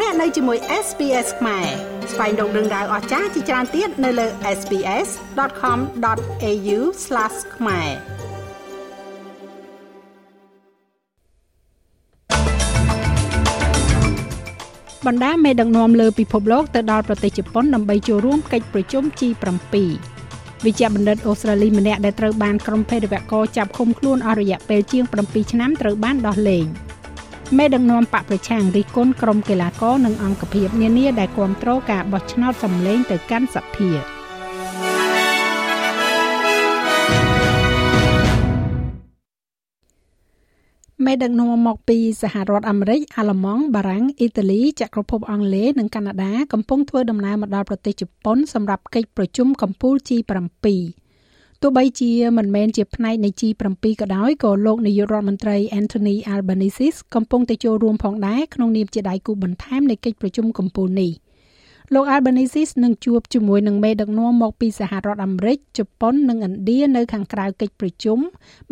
លោកអ្នកនៅជាមួយ SPS ខ្មែរស្វែងរកដឹងដៅអស្ចារ្យជាច្រើនទៀតនៅលើ SPS.com.au/ ខ្មែរបណ្ដាមេដឹកនាំលើពិភពលោកទៅដល់ប្រទេសជប៉ុនដើម្បីចូលរួមកិច្ចប្រជុំ G7 វិជ្ជបណ្ឌិតអូស្ត្រាលីម្នាក់ដែលត្រូវបានក្រុមភេរវករចាប់ឃុំខ្លួនអស់រយៈពេលជាង7ឆ្នាំត្រូវបានដោះលែង មេដឹកនាំបកប្រឆាំងរិះគន់ក្រុមកីឡាករនិងអង្គភាពនានាដែលគ្រប់គ្រងការបោះឆ្នោតសម្លេងទៅកាន់សភាមេដឹកនាំមកពីសហរដ្ឋអាមេរិកអាល្លឺម៉ង់បារាំងអ៊ីតាលីចក្រភពអង់គ្លេសនិងកាណាដាកំពុងធ្វើដំណើរមកដល់ប្រទេសជប៉ុនសម្រាប់កិច្ចប្រជុំកំពូល G7 ទោះបីជាមិនមែនជាផ្នែកនៃ G7 ក៏ដោយក៏លោកនាយករដ្ឋមន្ត្រី Anthony Albanese កំពុងតែចូលរួមផងដែរក្នុងនាមជាដៃគូបន្ថែមនៃកិច្ចប្រជុំកំពូលនេះលោក Albanese នឹងជួបជាមួយនឹងមេដឹកនាំមកពីសហរដ្ឋអាមេរិកជប៉ុននិងឥណ្ឌានៅខាងក្រៅកិច្ចប្រជុំ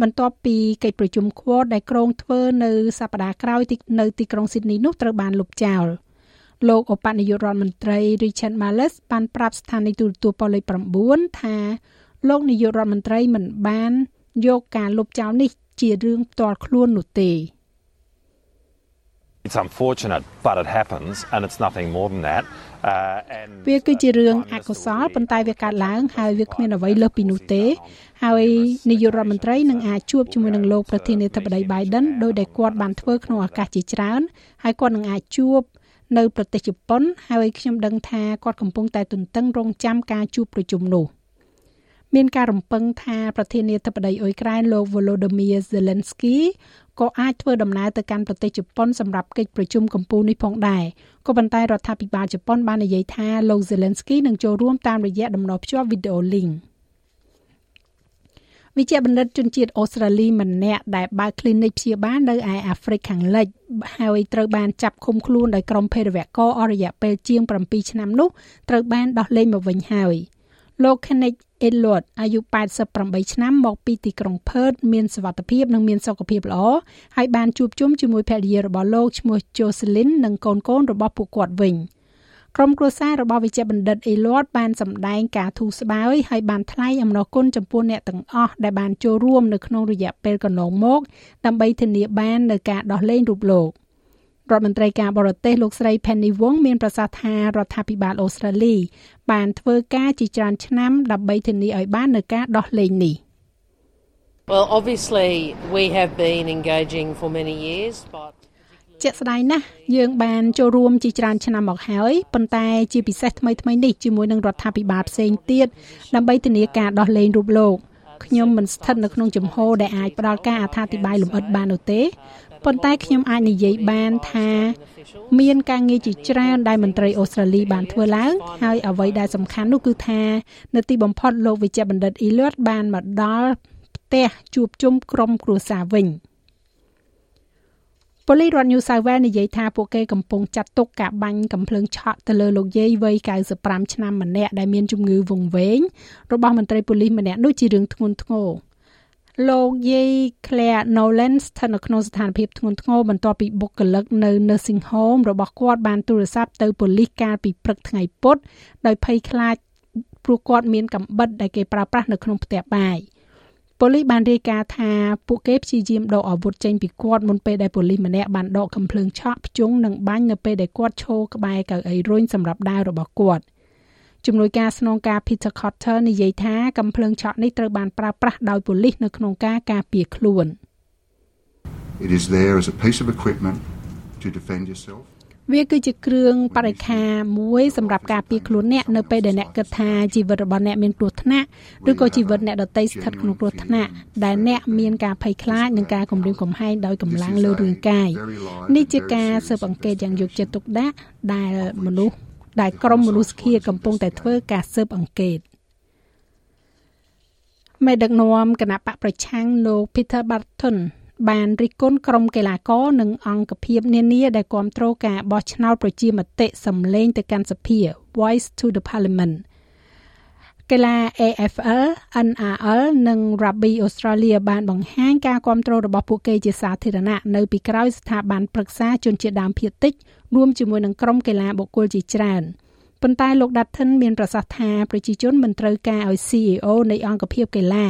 បន្ទាប់ពីកិច្ចប្រជុំ Quad ដែលក្រុងធ្វើនៅសប្តាហ៍ក្រោយនៅទីក្រុង Sydney នោះត្រូវបានលុបចោលលោកឧបនាយករដ្ឋមន្ត្រី Richard Marles បានប្រាប់ស្ថានីយទូរទស្សន៍ប៉ូលេខ9ថា លោកនាយករដ្ឋមន្ត្រីមិនបានយកការលុបចោលនេះជារឿងផ្ទាល់ខ្លួននោះទេ It's unfortunate but it happens and it's nothing more than that វាគឺជារឿងអកុសលប៉ុន្តែវាកើតឡើង ហើយវាគ្មានអ្វីលើសពីនោះទេ ហើយនាយករដ្ឋមន្ត្រីនឹងអាចជួបជាមួយនឹងលោកប្រធានាធិបតី Biden ដោយដែលគាត់បានធ្វើក្នុងឱកាសជាច្រើនហើយគាត់នឹងអាចជួបនៅប្រទេសជប៉ុន ហើយខ្ញុំដឹងថាគាត់កំពុងតែទន្ទឹងរង់ចាំការជួបប្រជុំនោះ។ មានការរំពឹងថាប្រធានាធិបតីអ៊ុយក្រែនលោក Volodymyr Zelensky ក៏អាចធ្វើដំណើរទៅកាន់ប្រទេសជប៉ុនសម្រាប់កិច្ចប្រជុំកំពូលនេះផងដែរក៏ប៉ុន្តែរដ្ឋាភិបាលជប៉ុនបាននិយាយថាលោក Zelensky នឹងចូលរួមតាមរយៈដំណភ្ជាប់វីដេអូ link វិជ្ជបណ្ឌិតជនជាតិអូស្ត្រាលីម្នាក់ដែលបើក clinic ព្យាបាលនៅឯអាហ្វ្រិកខាងលិចហើយត្រូវបានចាប់ឃុំខ្លួនដោយក្រុមភេរវករអស់រយៈពេលជាង7ឆ្នាំនោះត្រូវបានដោះលែងមកវិញហើយ។លោក Kenneth Edward អាយុ88ឆ្នាំមកពីទីក្រុង Perth មានសុវត្ថិភាពនិងមានសុខភាពល្អហើយបានជួបជុំជាមួយភរិយារបស់លោកឈ្មោះ Jocelyn និងកូនកូនរបស់ពួកគាត់វិញក្រុមគ្រួសាររបស់វិជ្ជបណ្ឌិត Elliot បានសម្ដែងការធូរស្បើយហើយបានថ្លែងអំណរគុណចំពោះអ្នកទាំងអស់ដែលបានចូលរួមនៅក្នុងរយៈពេលកន្លងមកដើម្បីធានាបាននូវការដោះលែងរូបលោក រដ្ឋមន្ត្រីការបរទេសលោកស្រី Penny Wong មានប្រសាសន៍ថារដ្ឋាភិបាលអូស្ត្រាលីបានធ្វើការជាច្រើនឆ្នាំដើម្បីធានាឲ្យបាននូវការដោះលែងនេះ Well obviously we have been engaging for many years but ជាក់ស្ដែងណាស់យើងបានចូលរួមជាច្រើនឆ្នាំមកហើយប៉ុន្តែជាពិសេសថ្មីថ្មីនេះជាមួយនឹងរដ្ឋាភិបាលផ្សេងទៀតដើម្បីធានាការដោះលែងរូបលោកខ្ញុំមិនស្ថិតនៅក្នុងជំហរដែលអាចផ្ដល់ការអត្ថាធិប្បាយលម្អិតបាននោះទេ ប៉ុន្តែខ្ញុំអាចនិយាយបានថាមានការងារជាច្រើនដែលមន្ត្រីអូស្ត្រាលីបានធ្វើឡើងហើយអ្វីដែលសំខាន់នោះគឺថានៅទីបំផុតលោកវិជ្ជបណ្ឌិតអ៊ីលៀតបានមកដល់ផ្ទះជួបជុំក្រុមគ្រួសារវិញប៉ូលីសរដ្ឋ New South Wales និយាយថាពួកគេកំពុងចាត់ទុកការបាញ់កំភ្លើងឆក់ទៅលើលោកយាយវ័យ95ឆ្នាំម្នាក់ដែលមានជំងឺវង្វេងរបស់មន្ត្រីប៉ូលីសម្នាក់នោះជារឿងធ្ងន់ធ្ងរ លោកយាយ Claire Nolan ស្ថិតនៅក្នុងស្ថានភាពធ្ងន់ធ្ងរបន្ទាប់ពីបុគ្គលិកនៅ nursing home របស់គាត់បានទូរស័ព្ទទៅប៉ូលីសកាលពីព្រឹកថ្ងៃពុធដោយភ័យខ្លាចព្រោះគាត់មានកំបិតដែលគេប្រើប្រាស់នៅក្នុងផ្ទះបាយប៉ូលីសបានរាយការណ៍ថាពួកគេព្យាយាមដកអាវុធចេញពីគាត់មុនពេលដែលប៉ូលីសម្នាក់បានដកកំភ្លើងឆក់ភ្ជង់និងបាញ់នៅពេលដែលគាត់ឈរក្បែរកៅអីរុញសម្រាប់ដើររបស់គាត់ ជំនួយការស្នងការ Peter Cotter និយាយថាកំភ្លើងឆក់នេះត្រូវបានប្រើប្រាស់ដោយប៉ូលីសនៅក្នុងការការពារខ្លួន It is there as a piece of equipment to defend yourself វាគឺជាគ្រឿងបរិក្ខារមួយសម្រាប់ការពារខ្លួនអ្នកនៅពេលដែលអ្នកគិតថាជីវិតរបស់អ្នកមានគ្រោះថ្នាក់ឬក៏ជីវិតអ្នកដទៃស្ថិតក្នុងគ្រោះថ្នាក់ដែលអ្នកមានការភ័យខ្លាចនិងការគំរាមកំហែងដោយកម្លាំងលើរាងកាយនេះជាការស៊ើបអង្កេតយ៉ាងយកចិត្តទុកដាក់ដែលមនុស្ស ដែលក្រមមនុស្សឃាតកំពុងតែធ្វើការស៊ើបអង្កេតមេដឹកនាំគណៈបកប្រឆាំងលោក Peter Barton បានរិះគន់ក្រុមកីឡាករនិងអង្គភាពនានាដែលគ្រប់គ្រងការបោះឆ្នោតប្រជាមតិសម្លេងទៅកាន់សភា Voice to the Parliament កីឡា AFL, NRL និង Rugby Australia បានបង្ហាញការគ្រប់គ្រងរបស់ពួកគេជាសាធារណៈនៅពីក្រោយស្ថាប័នប្រឹក្សាជនជាតិដើមភាគតិចរួមជាមួយនឹងក្រុមកីឡាបុគ្គលជាច្រើនប៉ុន្តែលោក Dutton មានប្រសាសន៍ថាប្រជាជនមិនត្រូវការឲ្យ CEO នៃអង្គភាពកីឡា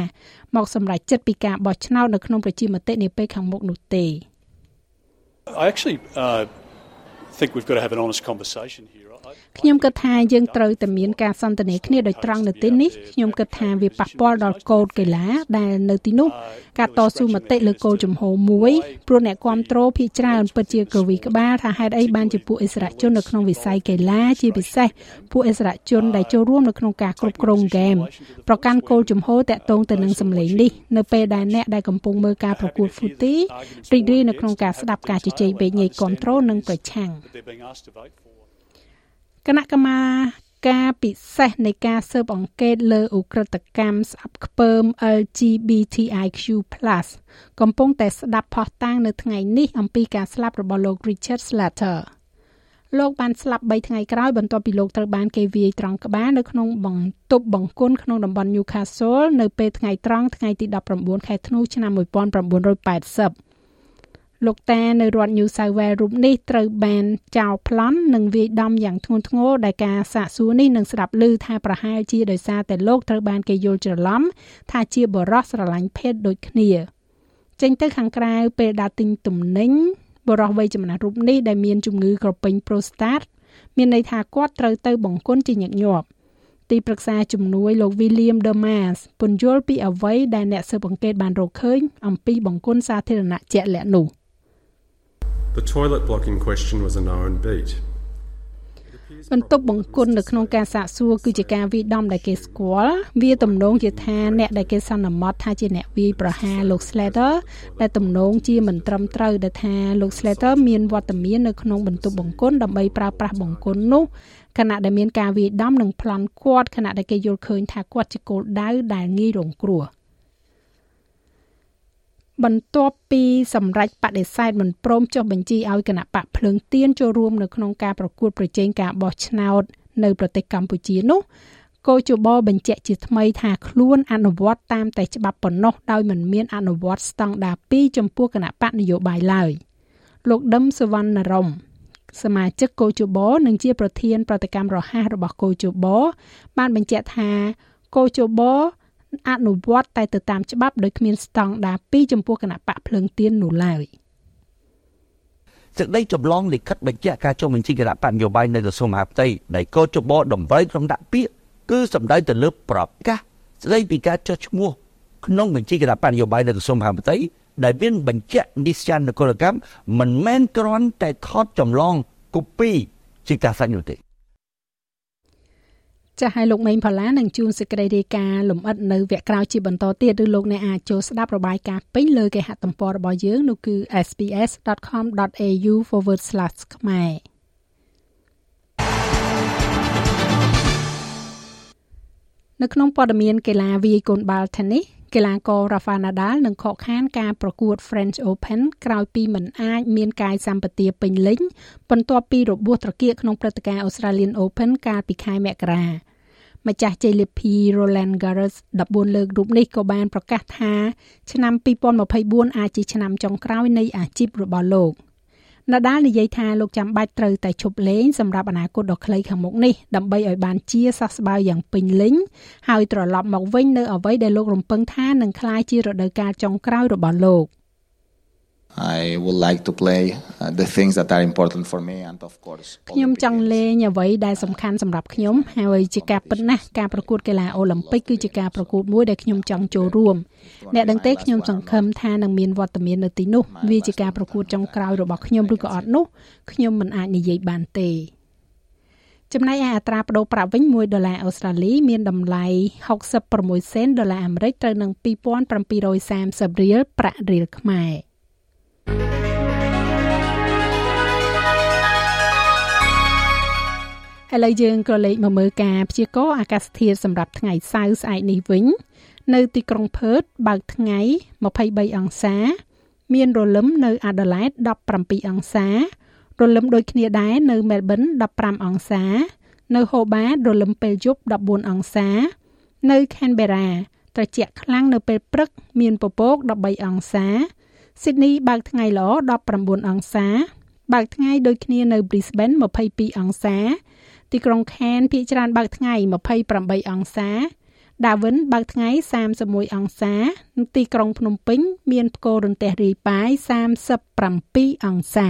មកសម្រេចចិត្តពីការបោះឆ្នោតនៅក្នុងប្រជាមតិនាពេលខាងមុខនោះទេ I actually uh, think we've got to have an honest conversation here. ខ្ញុំគិតថាយើងត្រូវតែមានការសន្ទនាគ្នាដោយត្រង់នៅទីនេះខ្ញុំគិតថាវាប៉ះពាល់ដល់កូដកីឡាដែលនៅទីនោះការតស៊ូមតិលើគោលជំហរមួយព្រោះអ្នកគ្រប់គ្រងភាគច្រើនពិតជាកវីក្បាលថាហេតុអីបានជាពួកអិសរាជជននៅក្នុងវិស័យកីឡាជាពិសេសពួកអិសរាជជនដែលចូលរួមនៅក្នុងការគ្រប់គ្រងហ្គេមប្រកាន់គោលជំហរតាក់ទងទៅនឹងសម្លេងនេះនៅពេលដែលអ្នកដែលកំពុងមើលការប្រកួតហ្វូទីរីករាយនៅក្នុងការស្ដាប់ការជជែកវែកញែកគ្រប់គ្រងនិងប្រឆាំង គណៈកម្មាការពិសេសនៃការស៊ើបអង្កេតលើឧក្រិដ្ឋកម្មស្អប់ខ្ពើម LGBTIQ+ កំពុងតែស្ដាប់ផុសតាងនៅថ្ងៃនេះអំពីការស្លាប់របស់លោក Richard Slater លោកបានស្លាប់3ថ្ងៃក្រោយបន្ទាប់ពីលោកត្រូវបានគេវាយត្រង់ក្បាលនៅក្នុងបន្ទប់បង្គន់ក្នុងតំបន់ Newcastle នៅពេលថ្ងៃត្រង់ថ្ងៃទី19ខែធ្នូឆ្នាំ1980 លោកតានៅរដ្ឋ New South Wales រូបនេះត្រូវបានចោលប្លន់និងវាយដំយ៉ាងធ្ងន់ធ្ងរដែលការសាកសួរនេះនឹងស្ដាប់ឮថាប្រហែលជាដោយសារតែលោកត្រូវបានគេយល់ច្រឡំថាជាបរិសស្រឡាញ់ភេទដូចគ្នាចេញទៅខាងក្រៅពេលដើរទិញទំនិញបរិសវ័យចំណាស់រូបនេះដែលមានជំងឺក្រពេញ prostate មានន័យថាគាត់ត្រូវទៅបង្គន់ជាញឹកញាប់ទីប្រឹក្សាជំនួយលោក William Dermas ពន្យល់ពីអ្វីដែលអ្នកស៊ើបអង្កេតបានរកឃើញអំពីបង្គន់សាធារណៈជាក់លាក់នោះ។ The toilet block in question was a known beat. បន្ទប់បង្គន់នៅក្នុងការសាកសួរគឺជាការវាយដំដែលគេស្គាល់វាទំនងជាថាអ្នកដែលគេសន្មត់ថាជាអ្នកវាយប្រហារលោក Slater ដែលទំនងជាមិនត្រឹមត្រូវដែលថាលោក Slater មានវត្តមាននៅក្នុងបន្ទប់បង្គន់ដើម្បីប្រើប្រាស់បង្គន់នោះខណៈដែលមានការវាយដំនិងប្លន់គាត់ខណៈដែលគេយល់ឃើញថាគាត់ជាគោលដៅដែលងាយរងគ្រោះ។ បន្ទាប់ពីសម្រេចបដិសេធមិនព្រមចុះបញ្ជីឲ្យគណៈបកភ្លើងទៀនចូលរួមនៅក្នុងការប្រកួតប្រជែងការបោះឆ្នោតនៅប្រទេសកម្ពុជានោះកោជបបញ្ជាក់ជាថ្មីថាខ្លួនអនុវត្តតាមតែច្បាប់ប៉ុណ្ណោះដោយមិនមានអនុវត្តស្តង់ដារ2ចំពោះគណៈបកនយោបាយឡើយលោកដឹមសវណ្ណរមសមាជិកកោជបនិងជាប្រធានប្រតិកម្មរហ័សរបស់កោជបបានបញ្ជាក់ថាកោជប អនុវត្តតែទៅតាមច្បាប់ដោយគ្មានស្តង់ដារ2ចំពោះគណៈបកភ្លើងទៀននោះឡើយសេចក្តីចម្លងលិខិតបញ្ជាក់ការចុះបញ្ជីគណៈបកនយោបាយនៅក្រសួងមហាផ្ទៃដែលកោចបតម្រូវក្នុងដាក់ពាក្យគឺសម្ដៅទៅលើប្រកាសស្តីពីការចុះឈ្មោះក្នុងបញ្ជីគណៈបកនយោបាយនៅក្រសួងមហាផ្ទៃដែលមានបញ្ជាក់និស្សិតនគរកម្មមិនមែនគ្រាន់តែថតចម្លងកូពីជាការសាច់នោះទេ ចាស់ឲ្យលោកមេងផល្លានឹងជួនសេចក្តីរាយការណ៍លម្អិតនៅវគ្គក្រោយជាបន្តទៀតឬលោកអ្នកអាចចូលស្ដាប់របាយការណ៍ពេញលើគេហទំព័ររបស់យើងនោះគឺ sps.com.au/ ខ្មែរនៅក្នុងព័ត៌មានកីឡាវាយកូនបាល់ Tennis កីឡាករ Rafa Nadal នឹងខកខានការប្រកួត French Open ក្រោយពីមិនអាចមានកាយសម្បទាពេញលេញបន្ទាប់ពីរបួសត្រគាកក្នុងព្រឹត្តិការណ៍ Australian Open កាលពីខែមករា ម្ចាស់ជ័យលាភី Roland Garros 14លើករូបនេះក៏បានប្រកាសថា ឆ្នាំ2024អាចជាឆ្នាំចុងក្រោយនៃអាជីពរបស់លោក។ណាដាលនិយាយថាលោកចាំបាច់ត្រូវតែឈប់លេងសម្រាប់អនាគតដ៏ខ្លីខាងមុខនេះដើម្បីឲ្យបានជាសះស្បើយយ៉ាងពេញលេញហើយត្រឡប់មកវិញនៅអ្វីដែលលោករំពឹងថានឹងក្លាយជារដូវកាលចុងក្រោយរបស់លោក។ I would like to play uh, the things that are important for me and of course ខ្ញុំចង់លេងអ្វីដែលសំខាន់សម្រាប់ខ្ញុំហើយជាការពិតណាស់ការប្រកួតកីឡាអូឡ িম্প ិកគឺជាការប្រកួតមួយដែលខ្ញុំចង់ចូលរួមអ្នកដឹងទេខ្ញុំសង្ឃឹមថានឹងមានវត្តមាននៅទីនោះវាជាការប្រកួតចុងក្រោយរបស់ខ្ញុំឬក៏អត់នោះខ្ញុំមិនអាចនិយាយបានទេចំណែកឯអត្រាប្តូរប្រាក់វិញ1ដុល្លារអូស្ត្រាលីមានតម្លៃ66សេនដុល្លារអាមេរិកត្រូវនឹង2730រៀលប្រាក់រៀលខ្មែរ។ ឥឡូវយើងក៏លេខមកមើលការព្យាករណ៍អាកាសធាតុសម្រាប់ថ្ងៃសៅរ៍ស្អែកនេះវិញ នៅទីក្រុងផឺតបើកថ្ងៃ23អង្សា មានរលឹមនៅអាដាលេដ17អង្សារលឹមដូចគ្នាដែរនៅមែលប៊ន15អង្សា នៅហូបារលឹមពេលយប់14អង្សា នៅ Canberra ត្រជាក់ខ្លាំងនៅពេលព្រឹក មានពពក13អង្សា Sydney បើកថ្ងៃល្អ19អង្សា បើកថ្ងៃដូចគ្នានៅ Brisbane 22អង្សា ទីក្រុង Cairns ភាគច្រើនបើកថ្ងៃ28អង្សា Darwin បើកថ្ងៃ31អង្សា ទីក្រុងភ្នំពេញ មានផ្គររន្ទះរាយប៉ាយ37អង្សា